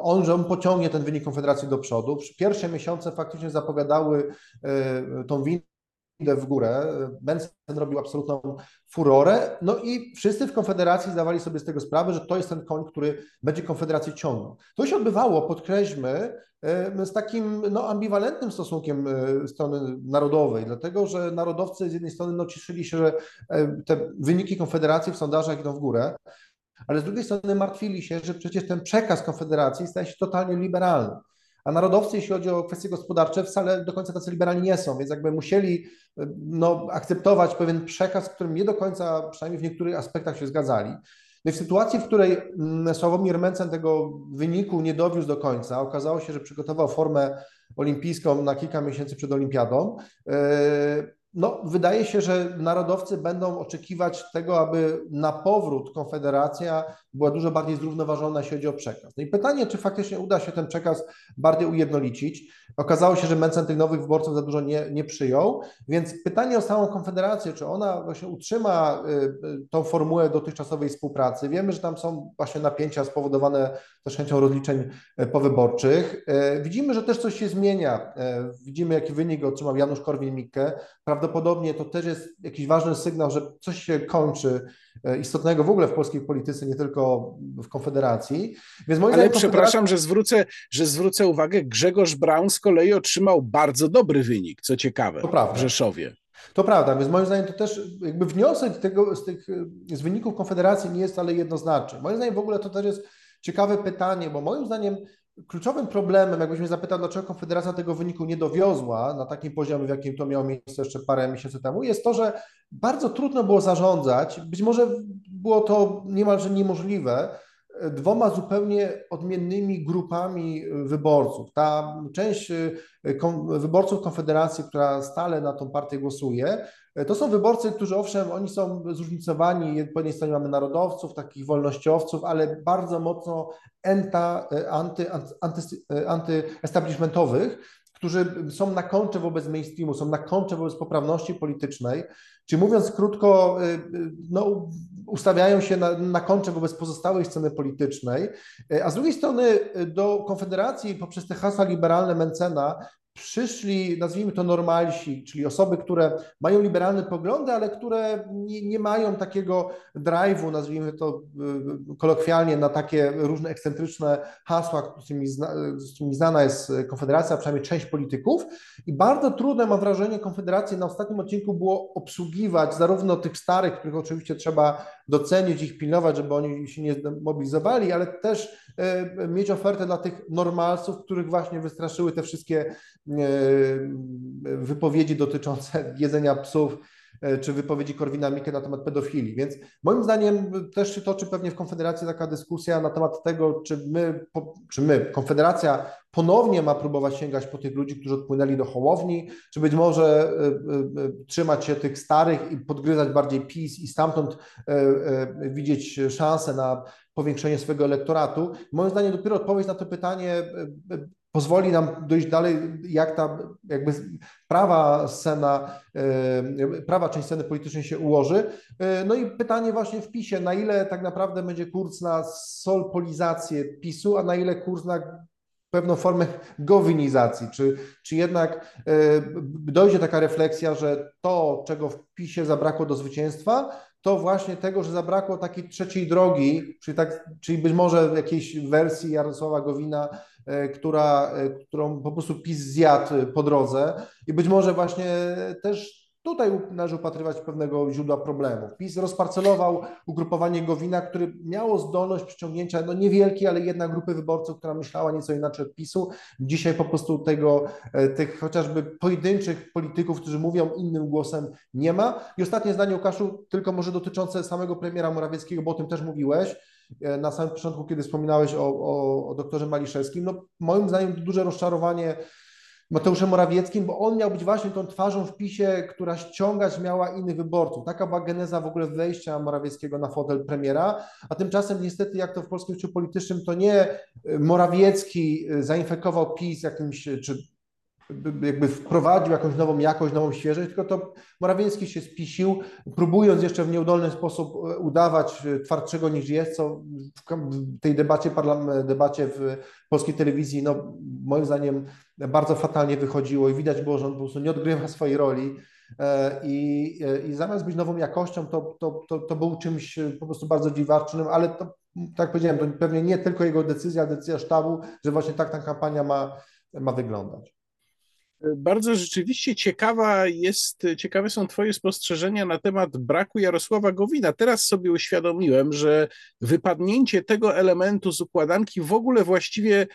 on, że on pociągnie ten wynik Konfederacji do przodu. Pierwsze miesiące faktycznie zapowiadały e, tą windę w górę. Benson robił absolutną furorę, no i wszyscy w Konfederacji zdawali sobie z tego sprawę, że to jest ten koń, który będzie Konfederację ciągnął. To się odbywało, podkreślmy, e, z takim no, ambiwalentnym stosunkiem strony narodowej, dlatego że narodowcy z jednej strony no, cieszyli się, że te wyniki Konfederacji w sondażach idą w górę, ale z drugiej strony martwili się, że przecież ten przekaz Konfederacji staje się totalnie liberalny. A narodowcy, jeśli chodzi o kwestie gospodarcze, wcale do końca tacy liberalni nie są, więc jakby musieli no, akceptować pewien przekaz, z którym nie do końca, przynajmniej w niektórych aspektach się zgadzali. No i w sytuacji, w której mm, Sławomir Mencen tego wyniku nie dowiózł do końca, okazało się, że przygotował formę olimpijską na kilka miesięcy przed olimpiadą, yy, no, wydaje się, że narodowcy będą oczekiwać tego, aby na powrót Konfederacja była dużo bardziej zrównoważona, jeśli chodzi o przekaz. No i pytanie, czy faktycznie uda się ten przekaz bardziej ujednolicić. Okazało się, że Mencen nowych wyborców za dużo nie, nie przyjął, więc pytanie o samą Konfederację, czy ona właśnie utrzyma y, y, tą formułę dotychczasowej współpracy. Wiemy, że tam są właśnie napięcia spowodowane też chęcią rozliczeń y, powyborczych. Widzimy, że też coś się zmienia. Widzimy, jaki wynik otrzymał Janusz Korwin-Mikke. Prawdopodobnie to też jest jakiś ważny sygnał, że coś się kończy istotnego w ogóle w polskiej polityce, nie tylko w Konfederacji. Więc moim Ale przepraszam, że zwrócę, że zwrócę uwagę, Grzegorz Braun z kolei otrzymał bardzo dobry wynik, co ciekawe, w Rzeszowie. To prawda, więc moim zdaniem to też jakby wniosek tego, z tych z wyników Konfederacji nie jest wcale jednoznaczny. Moim zdaniem w ogóle to też jest ciekawe pytanie, bo moim zdaniem kluczowym problemem, jakbyśmy zapytał, dlaczego Konfederacja tego wyniku nie dowiozła na takim poziomie, w jakim to miało miejsce jeszcze parę miesięcy temu, jest to, że bardzo trudno było zarządzać, być może było to niemalże niemożliwe, dwoma zupełnie odmiennymi grupami wyborców. Ta część y, wyborców Konfederacji, która stale na tą partię głosuje, to są wyborcy, którzy owszem, oni są zróżnicowani. Po jednej stronie mamy narodowców, takich wolnościowców, ale bardzo mocno enta, anty, anty, anty-establishmentowych, którzy są na kontrze wobec mainstreamu, są na kontrze wobec poprawności politycznej. Czyli mówiąc krótko, y, y, no, ustawiają się na, na wobec pozostałej sceny politycznej, y, a z drugiej strony do Konfederacji poprzez te hasła liberalne Mencena przyszli, nazwijmy to normalsi, czyli osoby, które mają liberalne poglądy, ale które nie, nie mają takiego drive'u, nazwijmy to y, kolokwialnie, na takie różne ekscentryczne hasła, z którymi, zna, z którymi znana jest Konfederacja, przynajmniej część polityków. I bardzo trudne, mam wrażenie, Konfederację na ostatnim odcinku było obsługiwać zarówno tych starych, których oczywiście trzeba docenić, ich pilnować, żeby oni się nie mobilizowali, ale też y, mieć ofertę dla tych normalców, których właśnie wystraszyły te wszystkie wypowiedzi dotyczące jedzenia psów, e, czy wypowiedzi Korwina Mikke na temat pedofilii. Więc moim zdaniem też się toczy pewnie w Konfederacji taka dyskusja na temat tego, czy my, czy my, Konfederacja ponownie ma próbować sięgać po tych ludzi, którzy odpłynęli do Hołowni, czy być może e, trzymać się tych starych i podgryzać bardziej PiS i stamtąd widzieć szansę na powiększenie swojego elektoratu. Moim zdaniem dopiero odpowiedź na to pytanie pozwoli nam dojść dalej, jak ta jakby prawa scena, e, prawa część sceny politycznej się ułoży. E, no i pytanie właśnie w PiSie, na ile tak naprawdę będzie kurs na solpolizację PiSu, a na ile kurs na pewną formę gowinizacji, czy, czy jednak e, dojdzie taka refleksja, że to, czego w PiSie zabrakło do zwycięstwa, to właśnie tego, że zabrakło takiej trzeciej drogi, czyli, tak, czyli być może jakiejś wersji Jarosława Gowina, e, która, e, którą po prostu PiS zjadł po drodze. I być może właśnie też Tutaj należy upatrywać pewnego źródła problemu. PiS rozparcelował ugrupowanie Gowina, które miało zdolność przyciągnięcia no niewielkiej, ale jednak grupy wyborców, która myślała nieco inaczej od PiSu. Dzisiaj po prostu tego, e, tych chociażby pojedynczych polityków, którzy mówią innym głosem, nie ma. I ostatnie zdanie, Łukaszu, tylko może dotyczące samego premiera Morawieckiego, bo o tym też mówiłeś e, na samym początku, kiedy wspominałeś o, o, o doktorze Maliszewskim. No, moim zdaniem duże rozczarowanie Mateuszem Morawieckim, bo on miał być właśnie tą twarzą w PiSie, która ściągać miała innych wyborców. Taka była geneza w ogóle wejścia Morawieckiego na fotel premiera, a tymczasem niestety, jak to w polskim życiu politycznym, to nie Morawiecki zainfekował PiS jakimś, czy jakby wprowadził jakąś nową jakość, nową świeżość, tylko to Morawiecki się spisił, próbując jeszcze w nieudolny sposób e, udawać e, twardszego niż jest, co w tej debacie, debacie w polskiej telewizji, no moim zdaniem bardzo fatalnie wychodziło i widać było, że on po prostu nie odgrywa swojej roli. E, I, i zamiast być nową jakością, to, to, to, to był czymś po prostu bardzo dziwacznym, ale to, tak powiedziałem, to pewnie nie tylko jego decyzja, decyzja sztabu, że właśnie tak ta kampania ma, ma wyglądać. Bardzo rzeczywiście ciekawa jest, ciekawe są Twoje spostrzeżenia na temat braku Jarosława Gowina. Teraz sobie uświadomiłem, że wypadnięcie tego elementu z układanki w ogóle właściwie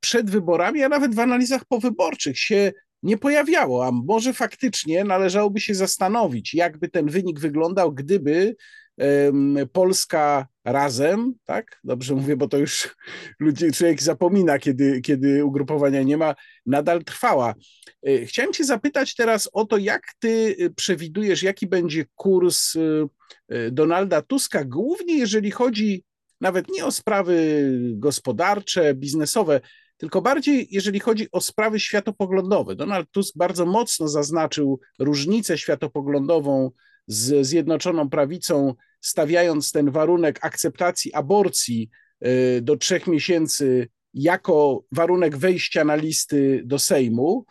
przed wyborami, a nawet w analizach powyborczych się nie pojawiało, a może faktycznie należałoby się zastanowić, jakby ten wynik wyglądał, gdyby Polska razem, tak? Dobrze mówię, bo to już ludzie, człowiek zapomina, kiedy, kiedy ugrupowania nie ma, nadal trwała. E, chciałem Cię zapytać teraz o to, jak Ty e, przewidujesz, jaki będzie kurs e, Donalda Tuska, głównie jeżeli chodzi nawet nie o sprawy gospodarcze, biznesowe, tylko bardziej jeżeli chodzi o sprawy światopoglądowe. Donald Tusk bardzo mocno zaznaczył różnicę światopoglądową z Zjednoczoną Prawicą, stawiając ten warunek akceptacji aborcji y, do trzech miesięcy jako warunek wejścia na listy do Sejmu,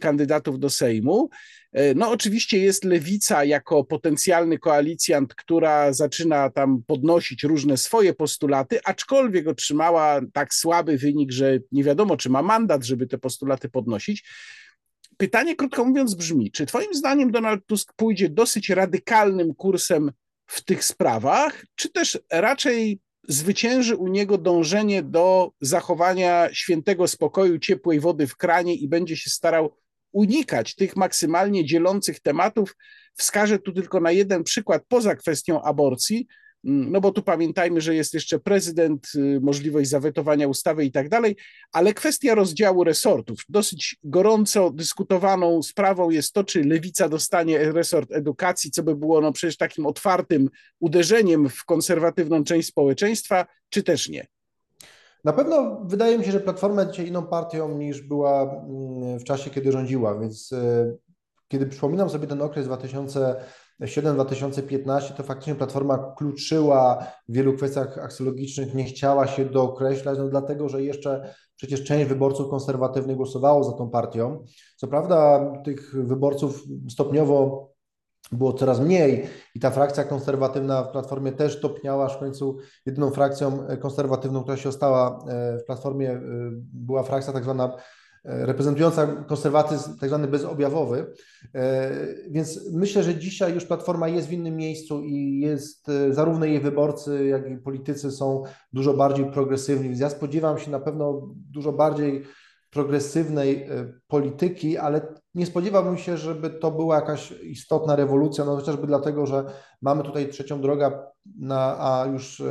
kandydatów do Sejmu. E, no, oczywiście jest lewica jako potencjalny koalicjant, która zaczyna tam podnosić różne swoje postulaty, aczkolwiek otrzymała tak słaby wynik, że nie wiadomo, czy ma mandat, żeby te postulaty podnosić. Pytanie, krótko mówiąc, brzmi: czy Twoim zdaniem Donald Tusk pójdzie dosyć radykalnym kursem w tych sprawach, czy też raczej zwycięży u niego dążenie do zachowania świętego spokoju, ciepłej wody w kranie i będzie się starał unikać tych maksymalnie dzielących tematów. Wskażę tu tylko na jeden przykład poza kwestią aborcji, no bo tu pamiętajmy, że jest jeszcze prezydent, y, możliwość zawetowania ustawy i tak dalej, ale kwestia rozdziału resortów. Dosyć gorąco dyskutowaną sprawą jest to, czy lewica dostanie resort edukacji, co by było no przecież takim otwartym uderzeniem w konserwatywną część społeczeństwa, czy też nie. Na pewno wydaje mi się, że Platforma dzisiaj inną partią niż była mm, w czasie, kiedy rządziła, więc y, kiedy przypominam sobie ten okres 2000 2007-2015 to faktycznie Platforma kluczyła w wielu kwestiach aksjologicznych, nie chciała się dookreślać, no dlatego, że jeszcze przecież część wyborców konserwatywnych głosowało za tą partią. Co prawda tych wyborców stopniowo było coraz mniej i ta frakcja konserwatywna w Platformie też topniała, aż w końcu jedyną frakcją konserwatywną, która się ostała e, w Platformie e, była frakcja tak zwana reprezentująca konserwatyzm tak zwany bezobjawowy. E, więc myślę, że dzisiaj już Platforma jest w innym miejscu i jest, e, zarówno jej wyborcy, jak i politycy są dużo bardziej progresywni. Więc ja spodziewam się na pewno dużo bardziej progresywnej polityki, ale nie spodziewałbym się, żeby to była jakaś istotna rewolucja, no chociażby dlatego, że mamy tutaj trzecią drogę, na, a już e,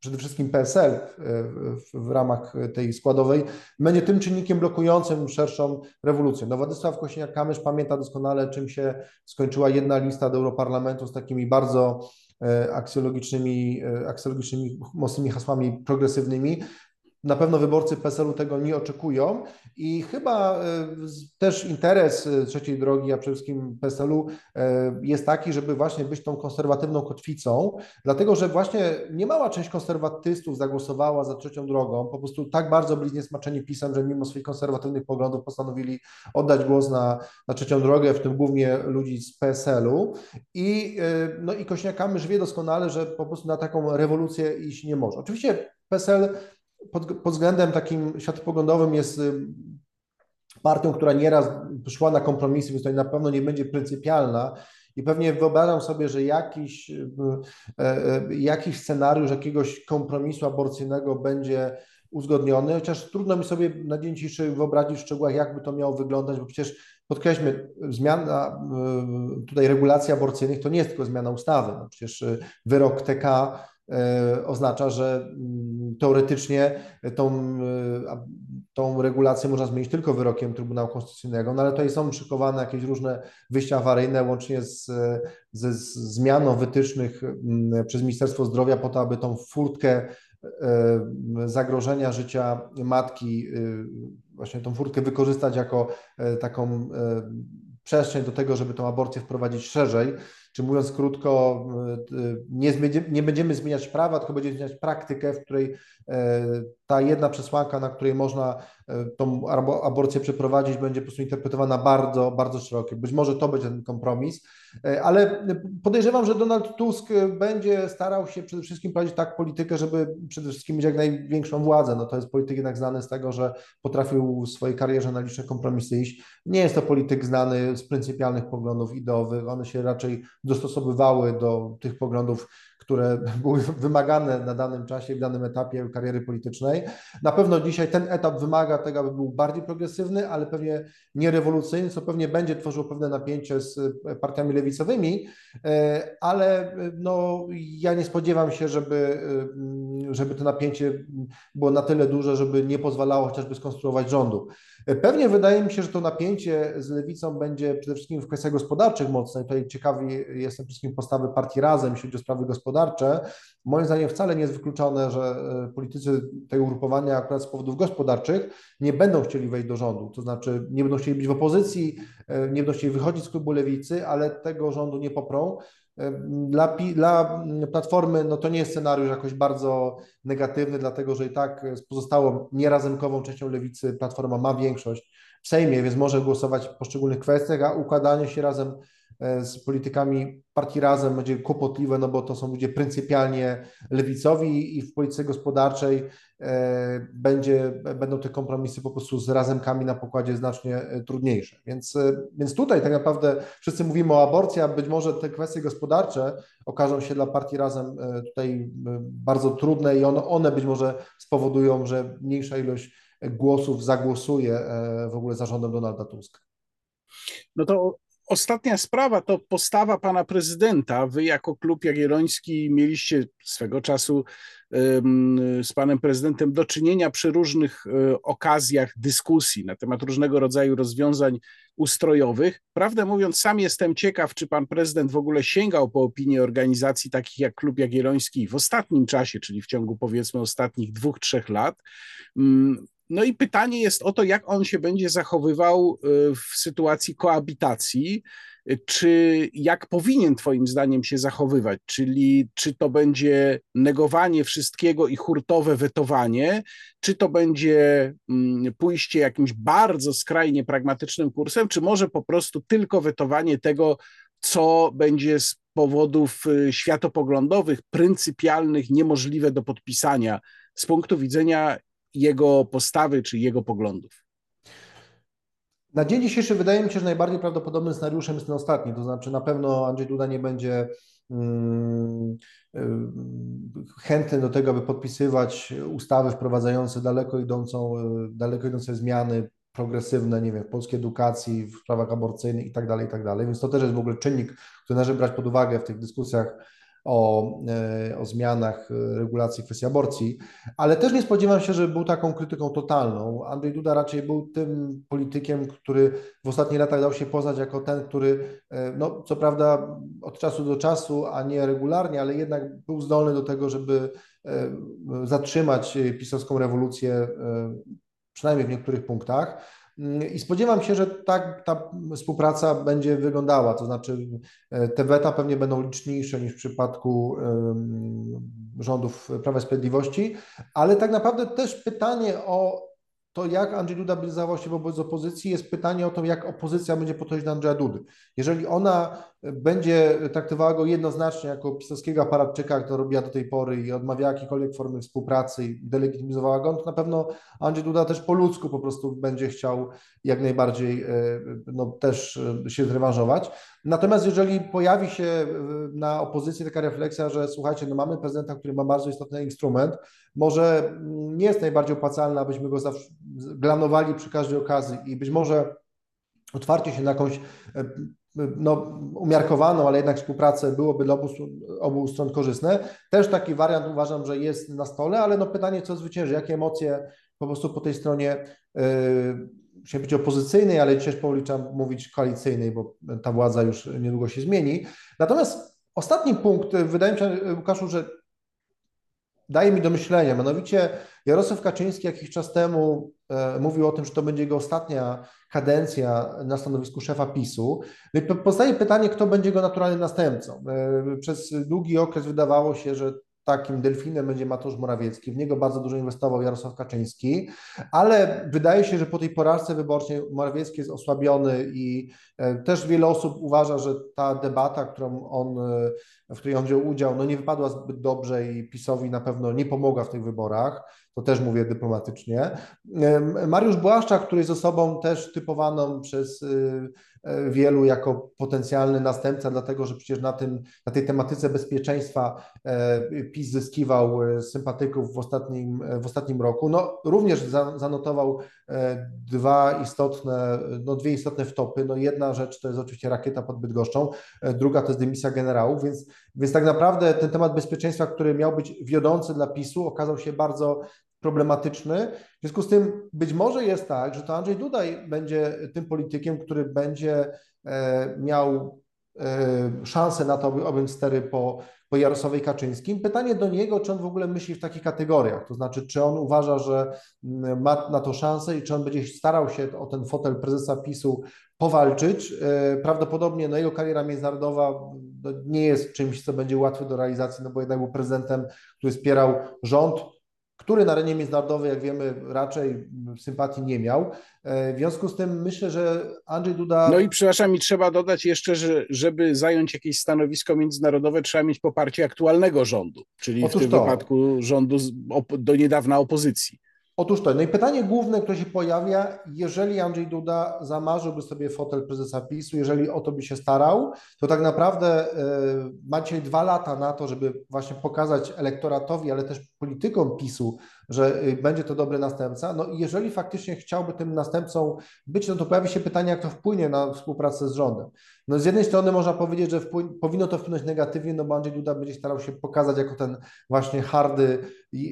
przede wszystkim PSL w, w, ramach tej składowej będzie tym czynnikiem blokującym szerszą rewolucję. No Władysław Kosiniak-Kamysz pamięta doskonale, czym się skończyła jedna lista do Europarlamentu z takimi bardzo e, aksjologicznymi, e, aksjologicznymi mocnymi hasłami progresywnymi. Na pewno wyborcy PSL-u tego nie oczekują. I chyba też interes trzeciej drogi, a przede wszystkim PSL-u jest taki, żeby właśnie być tą konserwatywną kotwicą, dlatego że właśnie niemała część konserwatystów zagłosowała za trzecią drogą, po prostu tak bardzo byli zniesmaczeni pisem, że mimo swoich konserwatywnych poglądów postanowili oddać głos na, na trzecią drogę, w tym głównie ludzi z PSL-u i, no i Kośniak-Kamysz wie doskonale, że po prostu na taką rewolucję iść nie może. Oczywiście PSL pod, pod względem takim światopoglądowym jest y, partią, która nieraz szła na kompromisy, więc tutaj na pewno nie będzie pryncypialna i pewnie wyobrażam sobie, że jakiś, y, y, jakiś scenariusz jakiegoś kompromisu aborcyjnego będzie uzgodniony, chociaż trudno mi sobie na dzień dzisiejszy wyobrazić w szczegółach, jakby to miało wyglądać, bo przecież podkreślmy, zmiana tutaj regulacji aborcyjnych to nie jest tylko zmiana ustawy. No przecież wyrok TK oznacza, że mm, teoretycznie tą, e, tą regulację można zmienić tylko wyrokiem Trybunału Konstytucyjnego, no ale tutaj są szykowane jakieś różne wyjścia awaryjne, łącznie z, ze zmianą wytycznych mm, przez Ministerstwo Zdrowia po to, aby tą furtkę e, zagrożenia życia matki, właśnie tą furtkę wykorzystać jako taką przestrzeń do tego, żeby tą aborcję wprowadzić szerzej czy mówiąc krótko, nie, nie będziemy zmieniać prawa, tylko będziemy zmieniać praktykę, w której e, ta jedna przesłanka, na której można tą aborcję przeprowadzić, będzie po prostu interpretowana bardzo, bardzo szerokie. Być może to będzie ten kompromis, e, ale podejrzewam, że Donald Tusk będzie starał się przede wszystkim prowadzić tak politykę, żeby przede wszystkim mieć jak największą władzę. No to jest polityk jednak znany z tego, że potrafił w swojej karierze na liczne kompromisy iść. Nie jest to polityk znany z pryncypialnych poglądów ideowych, one się raczej dostosowywały do tych poglądów, które były wymagane na danym czasie, w danym etapie kariery politycznej. Na pewno dzisiaj ten etap wymaga tego, aby był bardziej progresywny, ale pewnie nie rewolucyjny, co pewnie będzie tworzyło pewne napięcie z partiami lewicowymi, e, ale no, ja nie spodziewam się, żeby, żeby to napięcie było na tyle duże, żeby nie pozwalało chociażby skonstruować rządu. Pewnie wydaje mi się, że to napięcie z lewicą będzie przede wszystkim w kwestiach gospodarczych mocne. Tutaj ciekawi jestem wszystkim postawy partii Razem, jeśli chodzi o sprawy gospodarcze. Moim zdaniem wcale nie jest wykluczone, że e, politycy tego ugrupowania akurat z powodów gospodarczych nie będą chcieli wejść do rządu, to znaczy nie będą chcieli być w opozycji, e, nie będą chcieli wychodzić z klubu lewicy, ale tego rządu nie poprą. Dla, dla Platformy no to nie jest scenariusz jakoś bardzo negatywny, dlatego że i tak z pozostałą nierazemkową częścią lewicy Platforma ma większość w Sejmie, więc może głosować w poszczególnych kwestiach, a układanie się razem z politykami partii Razem będzie kłopotliwe, no bo to są ludzie pryncypialnie lewicowi i w polityce gospodarczej e, będzie, będą te kompromisy po prostu z razemkami na pokładzie znacznie e, trudniejsze. Więc, więc tutaj tak naprawdę wszyscy mówimy o aborcji, a być może te kwestie gospodarcze okażą się dla partii Razem tutaj bardzo trudne i one, one być może spowodują, że mniejsza ilość głosów zagłosuje w ogóle za rządem Donalda Tuska. No to ostatnia sprawa to postawa pana prezydenta. Wy jako klub Jagielloński mieliście swego czasu z panem prezydentem do czynienia przy różnych e, okazjach dyskusji na temat różnego rodzaju rozwiązań ustrojowych. Prawdę mówiąc, sam jestem ciekaw, czy pan prezydent w ogóle sięgał po opinię organizacji takich jak Klub Jagielloński w ostatnim czasie, czyli w ciągu powiedzmy ostatnich dwóch, trzech lat. No i pytanie jest o to, jak on się będzie zachowywał y, w sytuacji koabitacji, czy jak powinien Twoim zdaniem się zachowywać, czyli czy to będzie negowanie wszystkiego i hurtowe wetowanie, czy to będzie mm, pójście jakimś bardzo skrajnie pragmatycznym kursem, czy może po prostu tylko wetowanie tego, co będzie z powodów y, światopoglądowych, pryncypialnych, niemożliwe do podpisania? Z punktu widzenia jego postawy czy jego poglądów? Na dzień dzisiejszy wydaje mi się, że najbardziej prawdopodobnym scenariuszem jest ten ostatni, to znaczy na pewno Andrzej Duda nie będzie mm, y, chętny do tego, aby podpisywać ustawy wprowadzające daleko idącą, y, daleko idące zmiany progresywne, nie wiem, w polskiej edukacji, w sprawach aborcyjnych i tak dalej, i tak dalej. Więc to też jest w ogóle czynnik, który należy brać pod uwagę w tych dyskusjach o, e, o zmianach e, regulacji kwestii aborcji, ale też nie spodziewam się, że był taką krytyką totalną. Andrzej Duda raczej był tym politykiem, który w ostatnich latach dał się poznać jako ten, który, e, no co prawda od czasu do czasu, a nie regularnie, ale jednak był zdolny do tego, żeby zatrzymać pisowską rewolucję, przynajmniej w niektórych punktach. I spodziewam się, że tak ta współpraca będzie wyglądała, to znaczy te weta pewnie będą liczniejsze niż w przypadku rządów Prawa i Sprawiedliwości, ale tak naprawdę też pytanie o to, jak Andrzej Duda będzie zachował się wobec opozycji, jest pytanie o to, jak opozycja będzie podchodzić do Andrzeja Dudy. Jeżeli ona będzie traktowała go jednoznacznie jako pisowskiego aparatczyka, to robiła do tej pory i odmawiała jakiejkolwiek formy współpracy i delegitymizowała go, to na pewno Andrzej Duda też po ludzku po prostu będzie chciał jak najbardziej e, no, też e, się zrewanżować. Natomiast jeżeli pojawi się e, na opozycji taka refleksja, że słuchajcie, no mamy prezydenta, który ma bardzo istotny instrument, może nie jest najbardziej opłacalne, abyśmy go zawsze glanowali przy każdej okazji i być może otwarcie się na jakąś no, umiarkowaną, ale jednak współpracę byłoby dla obu, obu stron korzystne. Też taki wariant uważam, że jest na stole, ale no pytanie, co zwycięży, jakie emocje po prostu po tej stronie yy, być opozycyjnej, ale też policzam mówić koalicyjnej, bo ta władza już niedługo się zmieni. Natomiast ostatni punkt, wydaje mi się, Łukaszu, że daje mi do myślenia, mianowicie Jarosław Kaczyński jakiś czas temu e, mówił o tym, że to będzie jego ostatnia kadencja na stanowisku szefa PiSu. No i powstaje pytanie, kto będzie jego naturalnym następcą. E, przez długi okres wydawało się, że takim delfinem będzie Mateusz Morawiecki. W niego bardzo dużo inwestował Jarosław Kaczyński, ale wydaje się, że po tej porażce wyborczej Morawiecki jest osłabiony i e, też wiele osób uważa, że ta debata, którą on, w której on wziął udział, no nie wypadła zbyt dobrze i PiSowi na pewno nie pomogła w tych wyborach to też mówię dyplomatycznie. Mariusz Błaszczak, który jest osobą też typowaną przez e, wielu jako potencjalny następca, dlatego że przecież na, tym, na tej tematyce bezpieczeństwa e, PiS zyskiwał e, sympatyków w ostatnim, w ostatnim roku. No, również zanotował dwa istotne, no, dwie istotne wtopy. No, jedna rzecz to jest oczywiście rakieta pod Bydgoszczą, druga to jest dymisja generałów, więc, więc tak naprawdę ten temat bezpieczeństwa, który miał być wiodący dla PiSu, okazał się bardzo problematyczny. W związku z tym być może jest tak, że to Andrzej Dudaj będzie tym politykiem, który będzie e, miał e, szansę na to, aby stery po, po Jarosławie Kaczyńskim. Pytanie do niego, czy on w ogóle myśli w takich kategoriach, to znaczy, czy on uważa, że ma na to szansę i czy on będzie starał się o ten fotel prezesa PiSu powalczyć. E, prawdopodobnie no, jego kariera międzynarodowa no, nie jest czymś, co będzie łatwe do realizacji, no bo jednak był prezydentem, który wspierał rząd, który na arenie międzynarodowej, jak wiemy, raczej sympatii nie miał. E, w związku z tym myślę, że Andrzej Duda. No i przepraszam, mi trzeba dodać jeszcze, że żeby zająć jakieś stanowisko międzynarodowe, trzeba mieć poparcie aktualnego rządu, czyli Otóż w tym to. wypadku rządu do niedawna opozycji. Otóż to. No i pytanie główne, które się pojawia, jeżeli Andrzej Duda zamarzyłby sobie fotel prezesa PiSu, jeżeli o to by się starał, to tak naprawdę y, macie dwa lata na to, żeby właśnie pokazać elektoratowi, ale też politykom PiSu, że y, będzie to dobry następca. No i jeżeli faktycznie chciałby tym następcą być, no to pojawi się pytanie, jak to wpłynie na współpracę z rządem. No z jednej strony można powiedzieć, że powinno to wpłynąć negatywnie, no bo Andrzej Duda będzie starał się pokazać jako ten właśnie hardy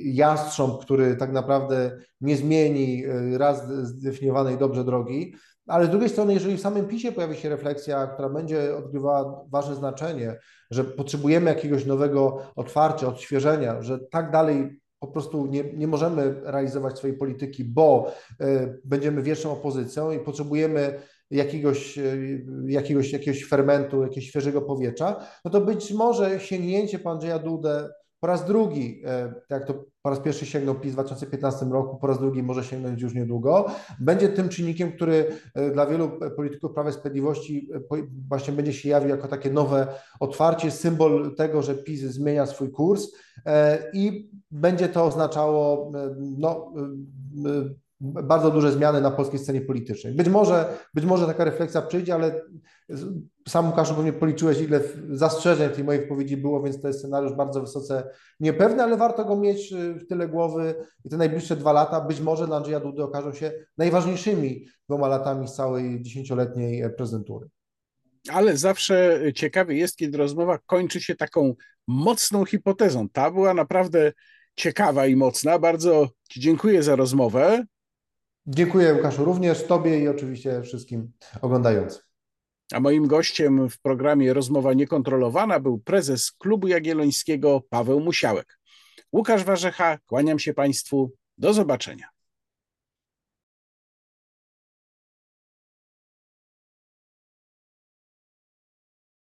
jastrząb, który tak naprawdę nie zmieni y, raz zdefiniowanej dobrze drogi. Ale z drugiej strony, jeżeli w samym PiSie pojawi się refleksja, która będzie odgrywała ważne znaczenie, że potrzebujemy jakiegoś nowego otwarcia, odświeżenia, że tak dalej po prostu nie, nie możemy realizować swojej polityki, bo y, będziemy wierszą opozycją i potrzebujemy jakiegoś, y, jakiegoś, jakiegoś fermentu, jakiegoś świeżego powietrza, no to być może sięgnięcie pan Andrzeja Dudę po raz drugi, e, jak to po raz pierwszy sięgnął PiS w 2015 roku, po raz drugi może sięgnąć już niedługo, będzie tym czynnikiem, który e, dla wielu polityków Prawa i Sprawiedliwości e, właśnie będzie się jawił jako takie nowe otwarcie, symbol tego, że PiS zmienia swój kurs i będzie to oznaczało no, bardzo duże zmiany na polskiej scenie politycznej. Być może, być może taka refleksja przyjdzie, ale sam Łukaszu pewnie policzyłeś, ile zastrzeżeń w tej mojej wypowiedzi było, więc to jest scenariusz bardzo wysoce niepewny, ale warto go mieć y, w tyle głowy i te najbliższe dwa lata być może dla Andrzeja Dudy okażą się najważniejszymi dwoma latami z całej dziesięcioletniej e, prezentury. Ale zawsze ciekawie jest, kiedy rozmowa kończy się taką mocną hipotezą. Ta była naprawdę ciekawa i mocna. Bardzo Ci dziękuję za rozmowę. Dziękuję Łukaszu również Tobie i oczywiście wszystkim oglądającym. A moim gościem w programie Rozmowa Niekontrolowana był prezes Klubu Jagiellońskiego Paweł Musiałek. Łukasz Warzecha, kłaniam się Państwu. Do zobaczenia.